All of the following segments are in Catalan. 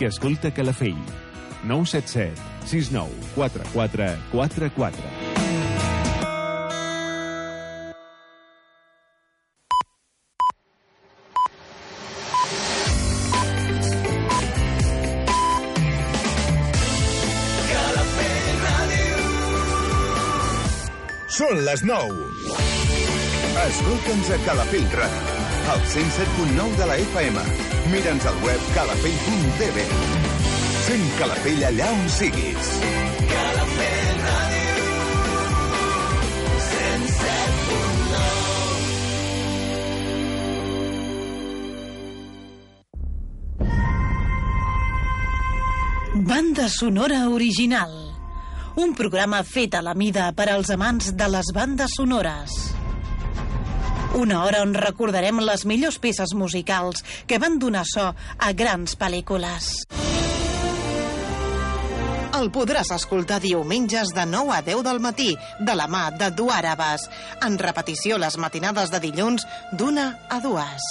que escolta Calafell. 977 69 44 44. Són les 9. Escolta'ns a Calafell Ràdio, al 107.9 de la FM. Mira'ns al web calafell.tv. Sent Calafell allà on siguis. Calafell Ràdio, 107.9. Banda sonora original. Un programa fet a la mida per als amants de les bandes sonores. Una hora on recordarem les millors peces musicals que van donar so a grans pel·lícules. El podràs escoltar diumenges de 9 a 10 del matí, de la mà de Duàrabes. En repetició les matinades de dilluns, d'una a dues.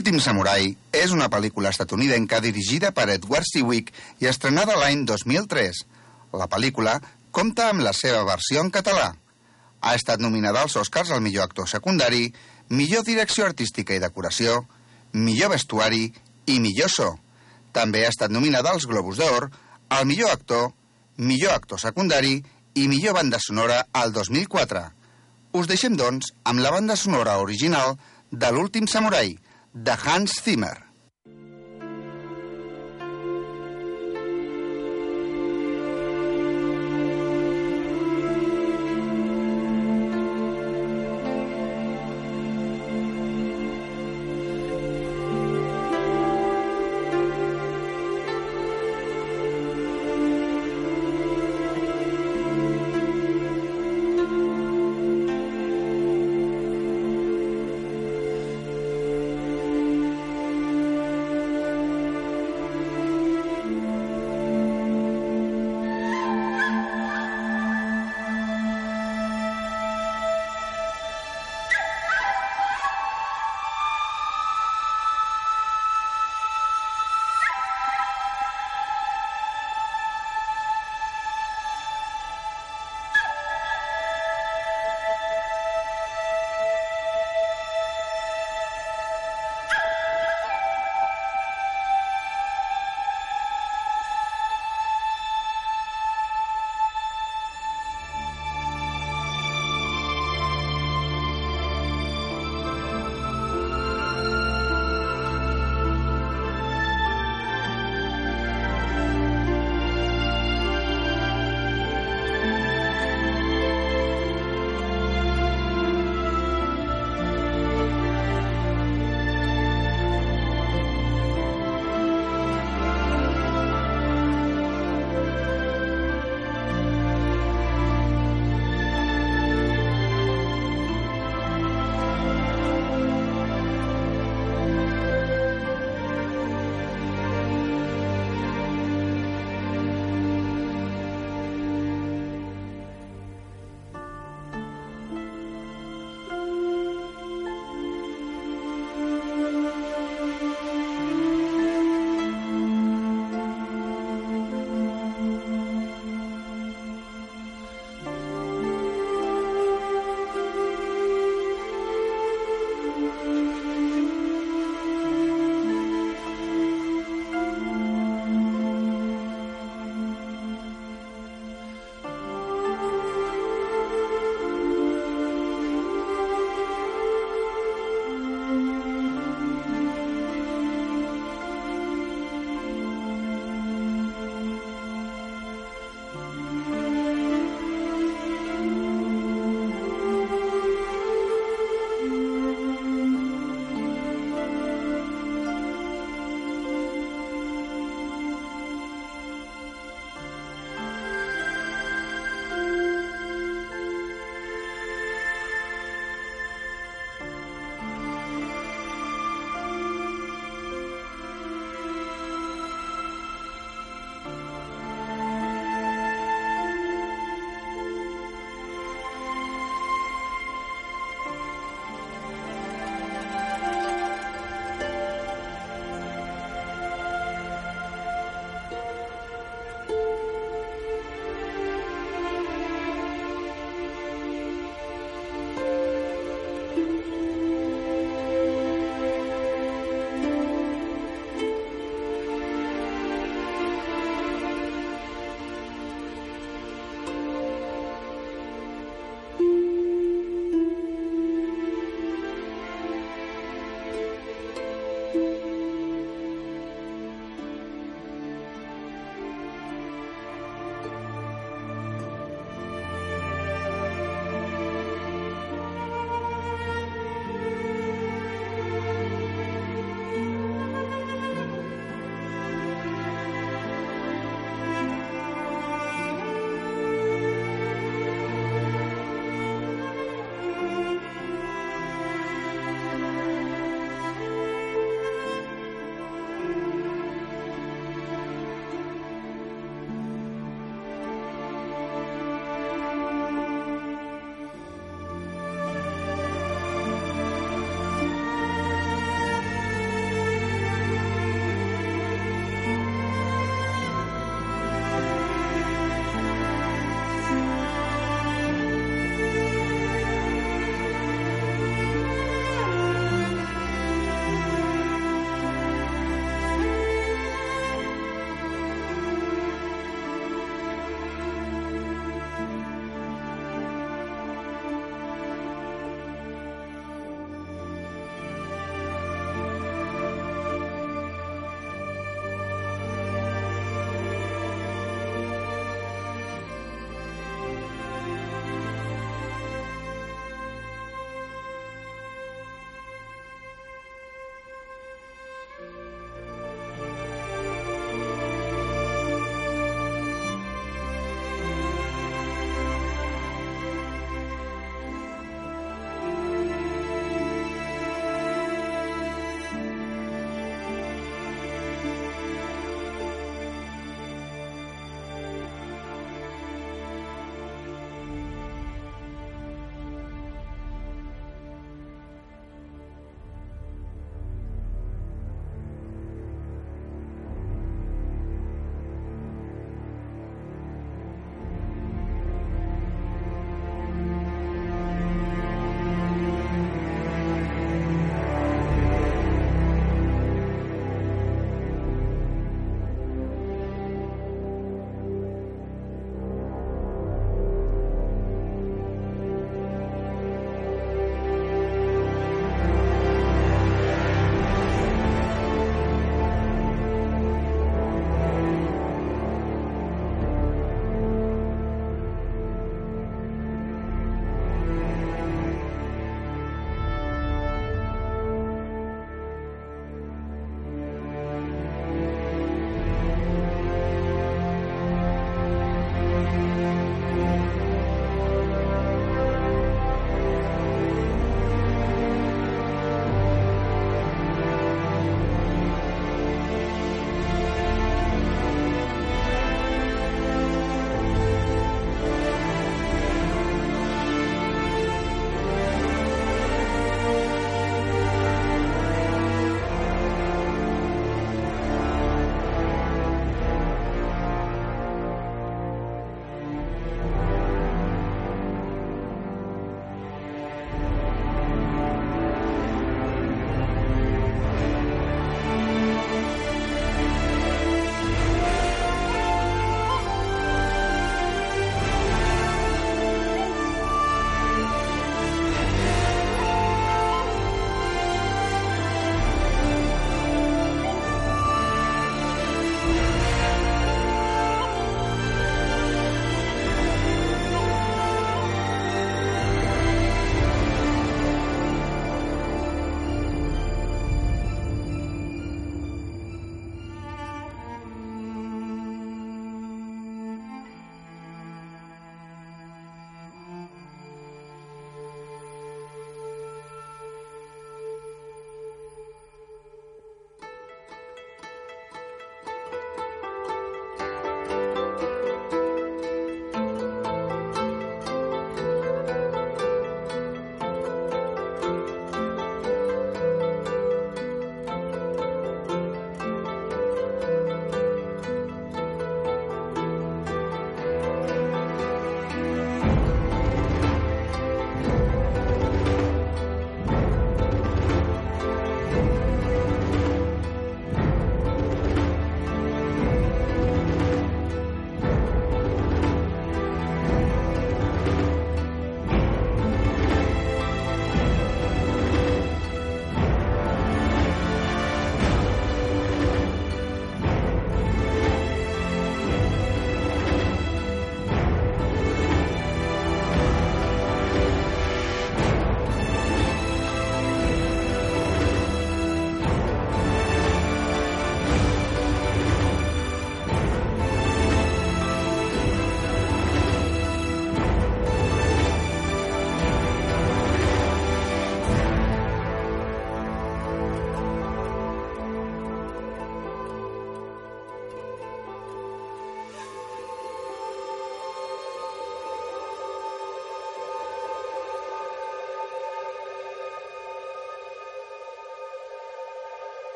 L'últim samurai és una pel·lícula estatunidenca dirigida per Edward Seawick i estrenada l'any 2003. La pel·lícula compta amb la seva versió en català. Ha estat nominada als Oscars al millor actor secundari, millor direcció artística i decoració, millor vestuari i millor so. També ha estat nominada als Globus d'Or, al millor actor, millor actor secundari i millor banda sonora al 2004. Us deixem, doncs, amb la banda sonora original de l'últim samurai, de Hans Zimmer.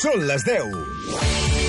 Són les 10.